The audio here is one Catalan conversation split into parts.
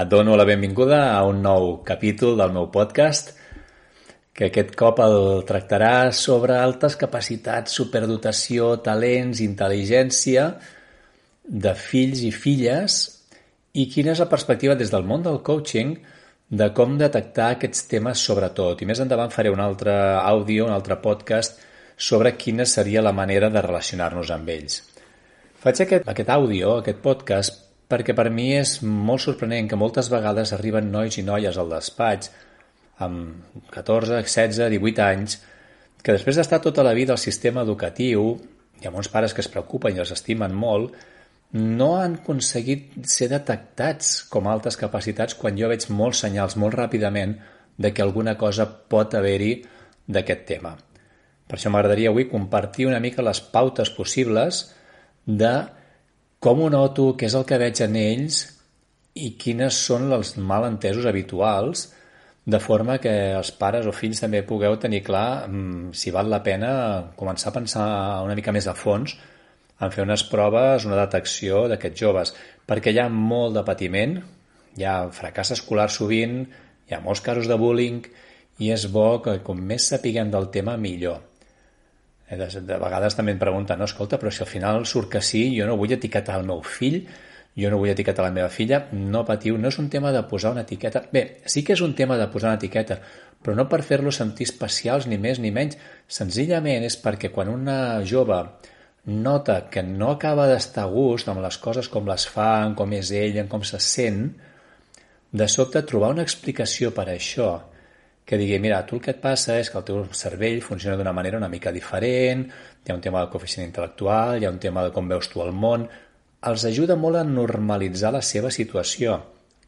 Et dono la benvinguda a un nou capítol del meu podcast, que aquest cop el tractarà sobre altes capacitats, superdotació, talents, intel·ligència de fills i filles i quina és la perspectiva des del món del coaching de com detectar aquests temes sobretot. I més endavant faré un altre àudio, un altre podcast sobre quina seria la manera de relacionar-nos amb ells. Faig aquest, aquest àudio, aquest podcast, perquè per mi és molt sorprenent que moltes vegades arriben nois i noies al despatx amb 14, 16, 18 anys, que després d'estar tota la vida al sistema educatiu, hi ha molts pares que es preocupen i els estimen molt, no han aconseguit ser detectats com a altes capacitats quan jo veig molts senyals molt ràpidament de que alguna cosa pot haver-hi d'aquest tema. Per això m'agradaria avui compartir una mica les pautes possibles de com ho noto, què és el que veig en ells i quines són els malentesos habituals, de forma que els pares o fills també pugueu tenir clar mm, si val la pena començar a pensar una mica més a fons en fer unes proves, una detecció d'aquests joves, perquè hi ha molt de patiment, hi ha fracàs escolar sovint, hi ha molts casos de bullying i és bo que com més sapiguem del tema millor. Eh, de, de vegades també em pregunten, no, escolta, però si al final surt que sí, jo no vull etiquetar el meu fill, jo no vull etiquetar la meva filla, no patiu, no és un tema de posar una etiqueta. Bé, sí que és un tema de posar una etiqueta, però no per fer-los sentir especials ni més ni menys. Senzillament és perquè quan una jove nota que no acaba d'estar a gust amb les coses com les fan, com és ell, com se sent, de sobte trobar una explicació per això que digui, mira, tu el que et passa és que el teu cervell funciona d'una manera una mica diferent, hi ha un tema del coeficient intel·lectual, hi ha un tema de com veus tu el món, els ajuda molt a normalitzar la seva situació.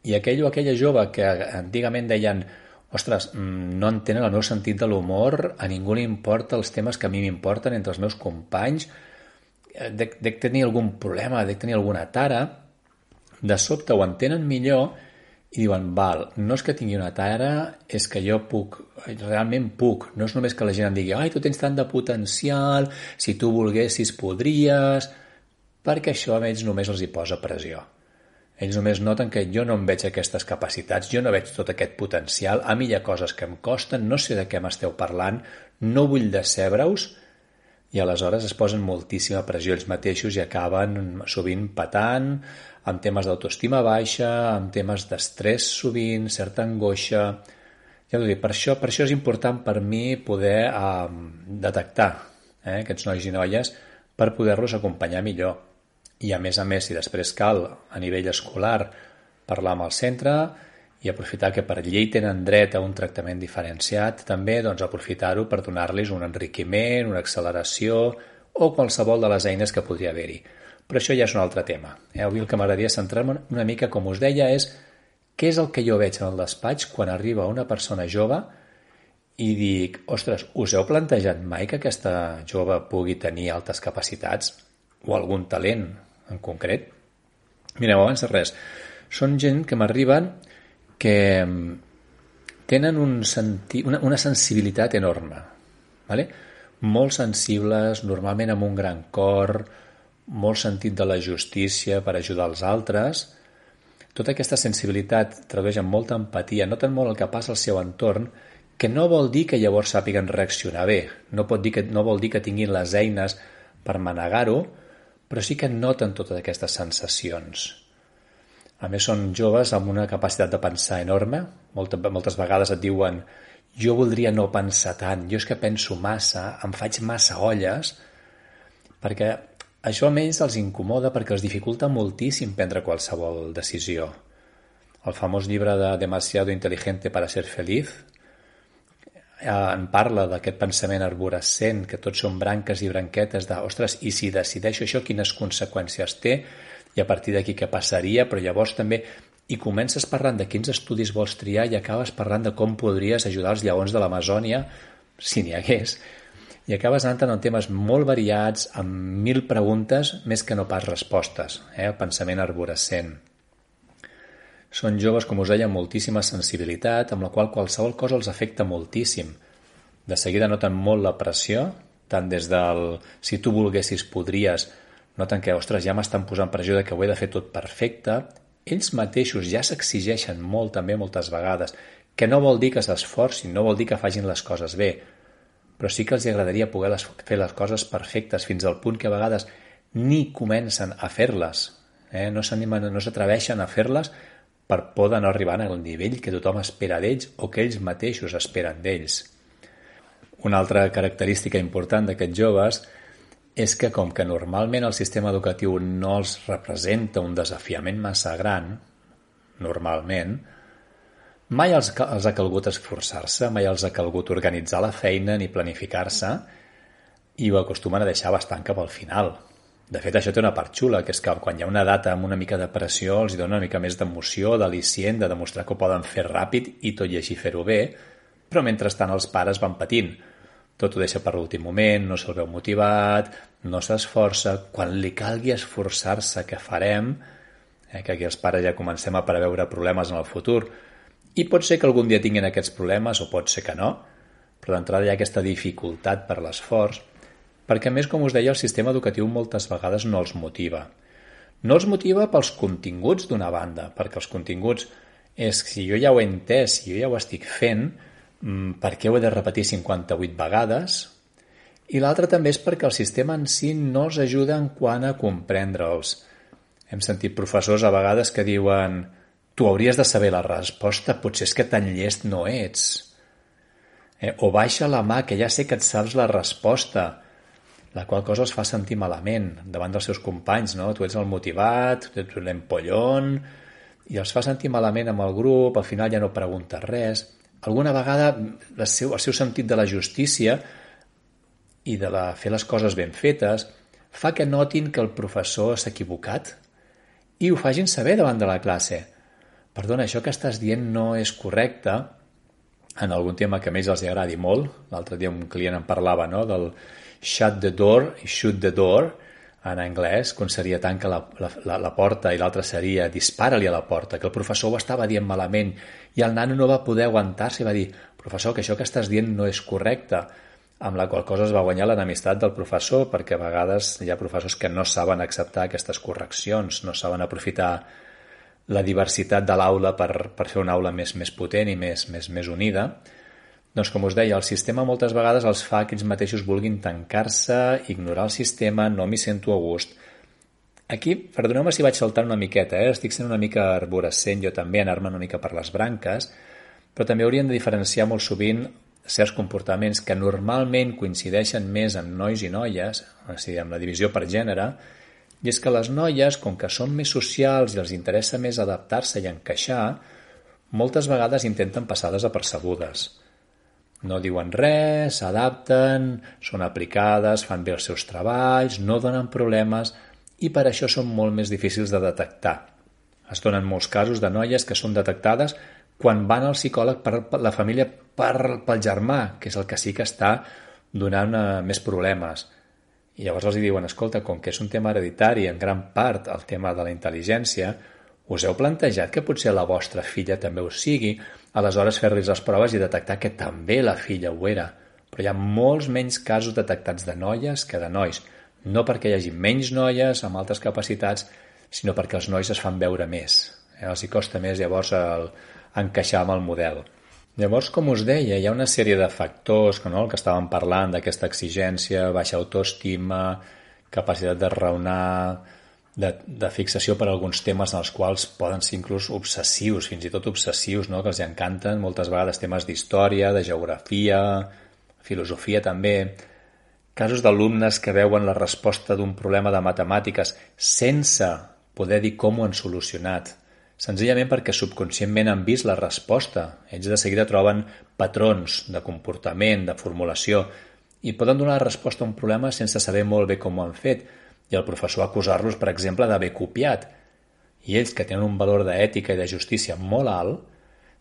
I aquell o aquella jove que antigament deien ostres, mm, no entenen el meu sentit de l'humor, a ningú li importa els temes que a mi m'importen entre els meus companys, eh, dec, dec tenir algun problema, dec tenir alguna tara, de sobte ho entenen millor i diuen, val, no és que tingui una tara, és que jo puc, realment puc. No és només que la gent em digui, ai, tu tens tant de potencial, si tu volguessis podries, perquè això a ells només els hi posa pressió. Ells només noten que jo no em veig aquestes capacitats, jo no veig tot aquest potencial, a mi hi ha coses que em costen, no sé de què m'esteu parlant, no vull decebre-us, i aleshores es posen moltíssima pressió ells mateixos i acaben sovint patant, amb temes d'autoestima baixa, amb temes d'estrès sovint, certa angoixa... Ja dir, per això, per això és important per mi poder eh, detectar eh, aquests nois i noies per poder-los acompanyar millor. I a més a més, si després cal a nivell escolar parlar amb el centre i aprofitar que per llei tenen dret a un tractament diferenciat, també doncs, aprofitar-ho per donar-los un enriquiment, una acceleració o qualsevol de les eines que podria haver-hi. Però això ja és un altre tema. Eh? Avui el que m'agradaria centrar-me una mica, com us deia, és què és el que jo veig en el despatx quan arriba una persona jove i dic, ostres, us heu plantejat mai que aquesta jove pugui tenir altes capacitats o algun talent en concret? Mireu, abans de res, són gent que m'arriben que mm, tenen un senti una, una sensibilitat enorme, ¿vale? molt sensibles, normalment amb un gran cor, molt sentit de la justícia per ajudar els altres, tota aquesta sensibilitat tradueix en molta empatia, noten molt el que passa al seu entorn, que no vol dir que llavors sàpiguen reaccionar bé, no, pot dir que, no vol dir que tinguin les eines per manegar-ho, però sí que noten totes aquestes sensacions. A més, són joves amb una capacitat de pensar enorme. Moltes, moltes vegades et diuen jo voldria no pensar tant, jo és que penso massa, em faig massa olles, perquè això a ells els incomoda perquè els dificulta moltíssim prendre qualsevol decisió. El famós llibre de Demasiado inteligente para ser feliz eh, en parla d'aquest pensament arborescent, que tots són branques i branquetes de, ostres, i si decideixo això, quines conseqüències té? I a partir d'aquí què passaria? Però llavors també i comences parlant de quins estudis vols triar i acabes parlant de com podries ajudar els lleons de l'Amazònia, si n'hi hagués, i acabes anant en temes molt variats, amb mil preguntes més que no pas respostes, eh? el pensament arborescent. Són joves, com us deia, amb moltíssima sensibilitat, amb la qual qualsevol cosa els afecta moltíssim. De seguida noten molt la pressió, tant des del si tu volguessis podries, noten que, ostres, ja m'estan posant pressió de que ho he de fer tot perfecte, ells mateixos ja s'exigeixen molt també moltes vegades, que no vol dir que s'esforcin, no vol dir que facin les coses bé, però sí que els agradaria poder les, fer les coses perfectes fins al punt que a vegades ni comencen a fer-les, eh? no s'animen, no s'atreveixen a fer-les per por de no arribar al nivell que tothom espera d'ells o que ells mateixos esperen d'ells. Una altra característica important d'aquests joves és que com que normalment el sistema educatiu no els representa un desafiament massa gran, normalment, mai els, els ha calgut esforçar-se, mai els ha calgut organitzar la feina ni planificar-se i ho acostumen a deixar bastant cap al final. De fet, això té una part xula, que és que quan hi ha una data amb una mica de pressió els dona una mica més d'emoció, d'al·licient, de demostrar que ho poden fer ràpid i tot i així fer-ho bé, però mentrestant els pares van patint tot ho deixa per l'últim moment, no se'l veu motivat, no s'esforça, quan li calgui esforçar-se que farem, eh, que aquí els pares ja comencem a preveure problemes en el futur, i pot ser que algun dia tinguin aquests problemes o pot ser que no, però d'entrada hi ha aquesta dificultat per l'esforç, perquè a més, com us deia, el sistema educatiu moltes vegades no els motiva. No els motiva pels continguts d'una banda, perquè els continguts és si jo ja ho he entès, si jo ja ho estic fent, per què ho he de repetir 58 vegades? I l'altre també és perquè el sistema en si no els ajuda en quant a comprendre'ls. Hem sentit professors a vegades que diuen tu hauries de saber la resposta, potser és que tan llest no ets. Eh? O baixa la mà, que ja sé que et saps la resposta, la qual cosa els fa sentir malament davant dels seus companys, no? Tu ets el motivat, tu ets l'empollon, i els fa sentir malament amb el grup, al final ja no preguntes res alguna vegada el seu, el seu sentit de la justícia i de la, fer les coses ben fetes fa que notin que el professor s'ha equivocat i ho fagin saber davant de la classe. Perdona, això que estàs dient no és correcte en algun tema que més els agradi molt. L'altre dia un client em parlava no, del shut the door i shoot the door, en anglès, quan seria tanca la, la, la porta i l'altre seria dispara-li a la porta, que el professor ho estava dient malament. I el nano no va poder aguantar-se i va dir professor, que això que estàs dient no és correcte, amb la qual cosa es va guanyar l'enemistat del professor perquè a vegades hi ha professors que no saben acceptar aquestes correccions, no saben aprofitar la diversitat de l'aula per, per fer una aula més, més potent i més, més, més unida doncs com us deia, el sistema moltes vegades els fa que ells mateixos vulguin tancar-se, ignorar el sistema, no m'hi sento a gust. Aquí, perdoneu-me si vaig saltar una miqueta, eh? estic sent una mica arborescent jo també, anar-me una mica per les branques, però també haurien de diferenciar molt sovint certs comportaments que normalment coincideixen més en nois i noies, o sigui, amb la divisió per gènere, i és que les noies, com que són més socials i els interessa més adaptar-se i encaixar, moltes vegades intenten passar desapercebudes. No diuen res, s'adapten, són aplicades, fan bé els seus treballs, no donen problemes i per això són molt més difícils de detectar. Es donen molts casos de noies que són detectades quan van al psicòleg per, la família per, pel germà, que és el que sí que està donant uh, més problemes. I llavors els diuen, escolta, com que és un tema hereditari, en gran part el tema de la intel·ligència, us heu plantejat que potser la vostra filla també ho sigui? aleshores fer-los les proves i detectar que també la filla ho era. Però hi ha molts menys casos detectats de noies que de nois. No perquè hi hagi menys noies amb altres capacitats, sinó perquè els nois es fan veure més. Eh? Els hi costa més llavors el, encaixar amb el model. Llavors, com us deia, hi ha una sèrie de factors, no? el que estàvem parlant d'aquesta exigència, baixa autoestima, capacitat de raonar, de, de fixació per alguns temes en els quals poden ser inclús obsessius, fins i tot obsessius, no? que els encanten moltes vegades temes d'història, de geografia, filosofia també, casos d'alumnes que veuen la resposta d'un problema de matemàtiques sense poder dir com ho han solucionat, senzillament perquè subconscientment han vist la resposta. Ells de seguida troben patrons de comportament, de formulació, i poden donar la resposta a un problema sense saber molt bé com ho han fet, i el professor acusar-los, per exemple, d'haver copiat. I ells, que tenen un valor d'ètica i de justícia molt alt,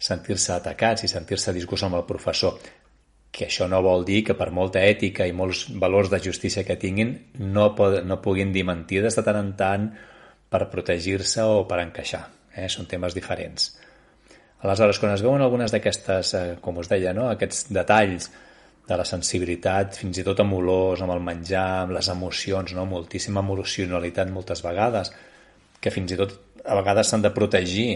sentir-se atacats i sentir-se disgust amb el professor. Que això no vol dir que per molta ètica i molts valors de justícia que tinguin no, pod no puguin dir mentides de tant en tant per protegir-se o per encaixar. Eh? Són temes diferents. Aleshores, quan es veuen algunes d'aquestes, eh, com us deia, no? aquests detalls de la sensibilitat, fins i tot amb olors, amb el menjar, amb les emocions, no? moltíssima emocionalitat moltes vegades, que fins i tot a vegades s'han de protegir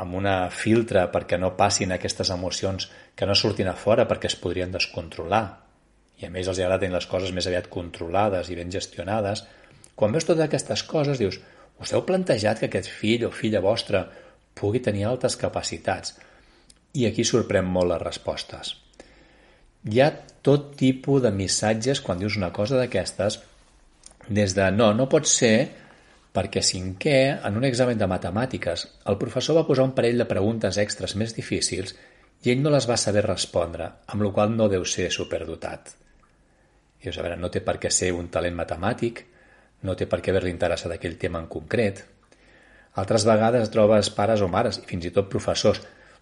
amb una filtre perquè no passin aquestes emocions que no surtin a fora perquè es podrien descontrolar. I a més els agrada tenir les coses més aviat controlades i ben gestionades. Quan veus totes aquestes coses dius, us heu plantejat que aquest fill o filla vostra pugui tenir altes capacitats? I aquí sorprèn molt les respostes. Hi ha tot tipus de missatges quan dius una cosa d'aquestes, des de no, no pot ser perquè cinquè, en un examen de matemàtiques, el professor va posar un parell de preguntes extres més difícils i ell no les va saber respondre, amb la qual no deu ser superdotat. I dius, a veure, no té per què ser un talent matemàtic, no té per què haver-li interessat aquell tema en concret. Altres vegades trobes pares o mares, i fins i tot professors,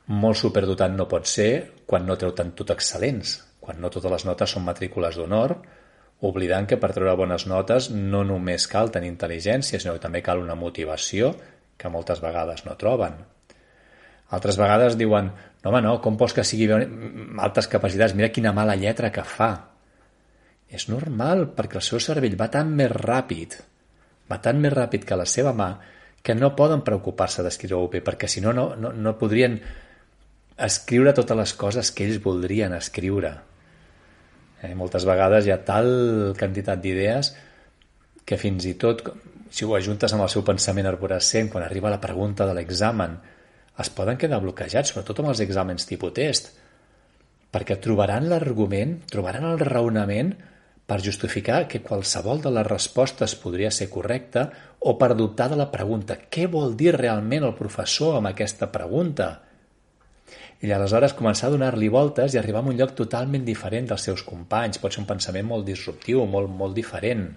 molt superdotat no pot ser quan no treu tant tot excel·lents, quan no totes les notes són matrícules d'honor, oblidant que per treure bones notes no només cal tenir intel·ligència, sinó que també cal una motivació que moltes vegades no troben. Altres vegades diuen no, home, no, com vols que sigui altes capacitats? Mira quina mala lletra que fa. És normal, perquè el seu cervell va tan més ràpid, va tan més ràpid que la seva mà, que no poden preocupar-se d'escriure bé, perquè si no, no, no, no podrien escriure totes les coses que ells voldrien escriure. Eh, moltes vegades hi ha tal quantitat d'idees que fins i tot, si ho ajuntes amb el seu pensament arborescent, quan arriba la pregunta de l'examen, es poden quedar bloquejats, sobretot amb els exàmens tipus test, perquè trobaran l'argument, trobaran el raonament per justificar que qualsevol de les respostes podria ser correcta o per dubtar de la pregunta. Què vol dir realment el professor amb aquesta pregunta? I aleshores començar a donar-li voltes i arribar a un lloc totalment diferent dels seus companys. Pot ser un pensament molt disruptiu, molt, molt diferent.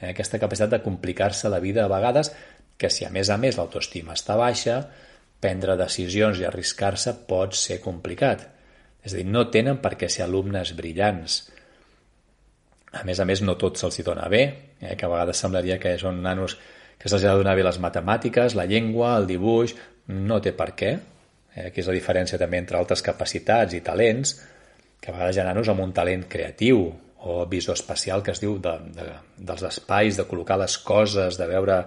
Eh? Aquesta capacitat de complicar-se la vida a vegades, que si a més a més l'autoestima està baixa, prendre decisions i arriscar-se pot ser complicat. És a dir, no tenen per què ser alumnes brillants. A més a més, no tot se'ls dona bé, eh? que a vegades semblaria que són nanos que se'ls ha de donar bé les matemàtiques, la llengua, el dibuix... No té per què, Eh, aquí és la diferència també entre altres capacitats i talents, que a vegades hi ha amb un talent creatiu o visor espacial que es diu de, de, dels espais, de col·locar les coses, de veure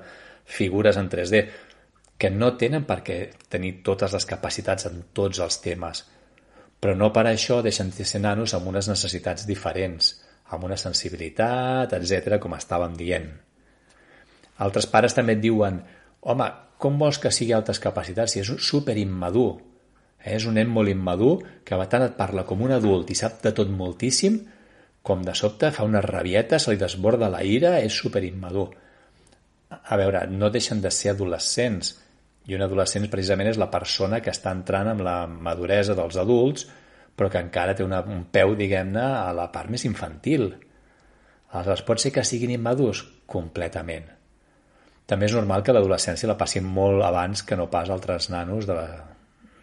figures en 3D, que no tenen per què tenir totes les capacitats en tots els temes, però no per això deixen de ser nanos amb unes necessitats diferents, amb una sensibilitat, etc, com estàvem dient. Altres pares també et diuen home, com vols que sigui altes capacitats si és super immadur? Eh? És un nen molt immadur que tant et parla com un adult i sap de tot moltíssim, com de sobte fa una rabieta, se li desborda la ira, és super immadur. A veure, no deixen de ser adolescents, i un adolescent precisament és la persona que està entrant amb la maduresa dels adults, però que encara té una, un peu, diguem-ne, a la part més infantil. Aleshores, pot ser que siguin immadurs? Completament. També és normal que l'adolescència la passin molt abans que no pas altres nanos de la,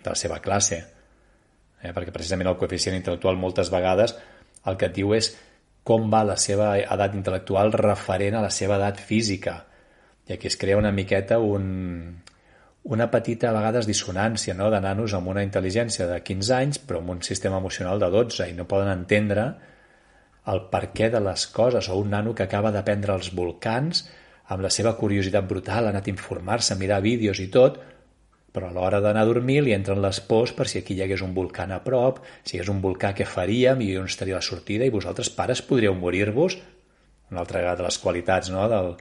de la seva classe. Eh? Perquè precisament el coeficient intel·lectual moltes vegades el que et diu és com va la seva edat intel·lectual referent a la seva edat física. I aquí es crea una miqueta un, una petita a vegades dissonància no? de nanos amb una intel·ligència de 15 anys però amb un sistema emocional de 12 i no poden entendre el perquè de les coses o un nano que acaba d'aprendre els volcans amb la seva curiositat brutal, ha anat a informar-se, a mirar vídeos i tot, però a l'hora d'anar a dormir li entren les pors per si aquí hi hagués un volcà a prop, si hagués un volcà què faríem i on estaria la sortida i vosaltres pares podríeu morir-vos una altra de les qualitats no? Del,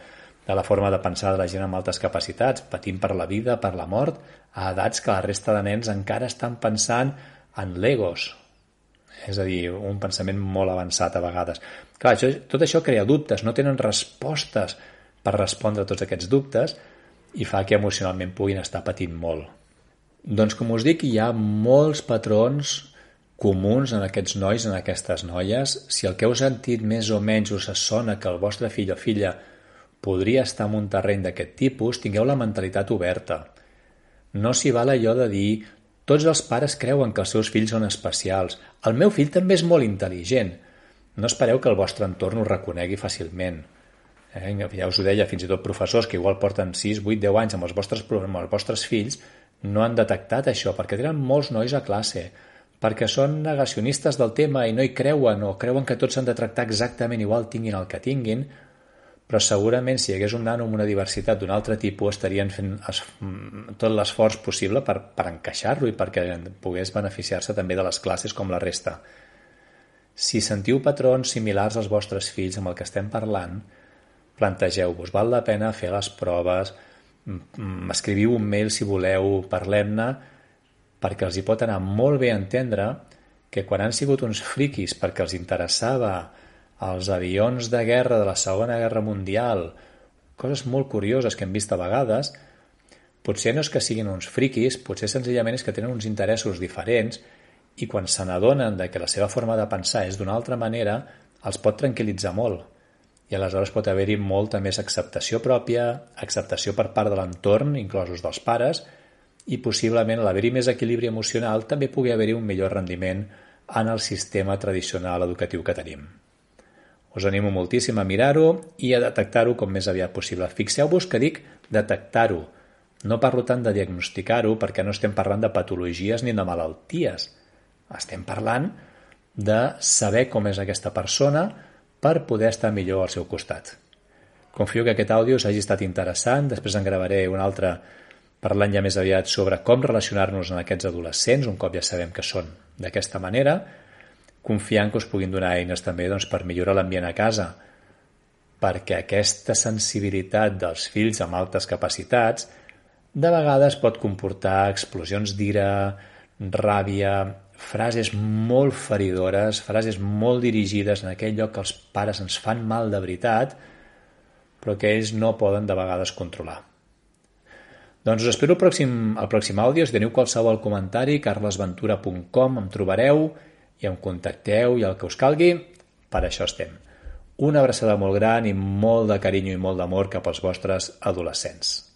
de la forma de pensar de la gent amb altes capacitats, patint per la vida, per la mort, a edats que la resta de nens encara estan pensant en legos. És a dir, un pensament molt avançat a vegades. Clar, això, tot això crea dubtes, no tenen respostes per respondre a tots aquests dubtes i fa que emocionalment puguin estar patint molt. Doncs com us dic, hi ha molts patrons comuns en aquests nois, en aquestes noies. Si el que heu sentit més o menys us sona que el vostre fill o filla podria estar en un terreny d'aquest tipus, tingueu la mentalitat oberta. No s'hi val allò de dir tots els pares creuen que els seus fills són especials. El meu fill també és molt intel·ligent. No espereu que el vostre entorn ho reconegui fàcilment. Eh? Ja us ho deia, fins i tot professors que igual porten 6, 8, 10 anys amb els vostres, amb els vostres fills no han detectat això, perquè tenen molts nois a classe, perquè són negacionistes del tema i no hi creuen o creuen que tots s'han de tractar exactament igual tinguin el que tinguin, però segurament si hi hagués un nano amb una diversitat d'un altre tipus estarien fent es, tot l'esforç possible per, per encaixar-lo i perquè pogués beneficiar-se també de les classes com la resta. Si sentiu patrons similars als vostres fills amb el que estem parlant, plantegeu-vos, val la pena fer les proves, escriviu un mail si voleu, parlem-ne, perquè els hi pot anar molt bé entendre que quan han sigut uns friquis perquè els interessava els avions de guerra de la Segona Guerra Mundial, coses molt curioses que hem vist a vegades, potser no és que siguin uns friquis, potser senzillament és que tenen uns interessos diferents i quan se n'adonen que la seva forma de pensar és d'una altra manera, els pot tranquil·litzar molt. I aleshores pot haver-hi molta més acceptació pròpia, acceptació per part de l'entorn, inclosos dels pares, i possiblement l'haver-hi més equilibri emocional també pugui haver-hi un millor rendiment en el sistema tradicional educatiu que tenim. Us animo moltíssim a mirar-ho i a detectar-ho com més aviat possible. Fixeu-vos que dic detectar-ho. No parlo tant de diagnosticar-ho perquè no estem parlant de patologies ni de malalties. Estem parlant de saber com és aquesta persona per poder estar millor al seu costat. Confio que aquest àudio us hagi estat interessant, després en gravaré un altre parlant ja més aviat sobre com relacionar-nos amb aquests adolescents, un cop ja sabem que són d'aquesta manera, confiant que us puguin donar eines també doncs, per millorar l'ambient a casa, perquè aquesta sensibilitat dels fills amb altes capacitats de vegades pot comportar explosions d'ira, ràbia, frases molt feridores, frases molt dirigides en aquell lloc que els pares ens fan mal de veritat, però que ells no poden de vegades controlar. Doncs us espero al pròxim, al pròxim àudio. Si teniu qualsevol comentari, carlesventura.com, em trobareu i em contacteu i el que us calgui, per això estem. Una abraçada molt gran i molt de carinyo i molt d'amor cap als vostres adolescents.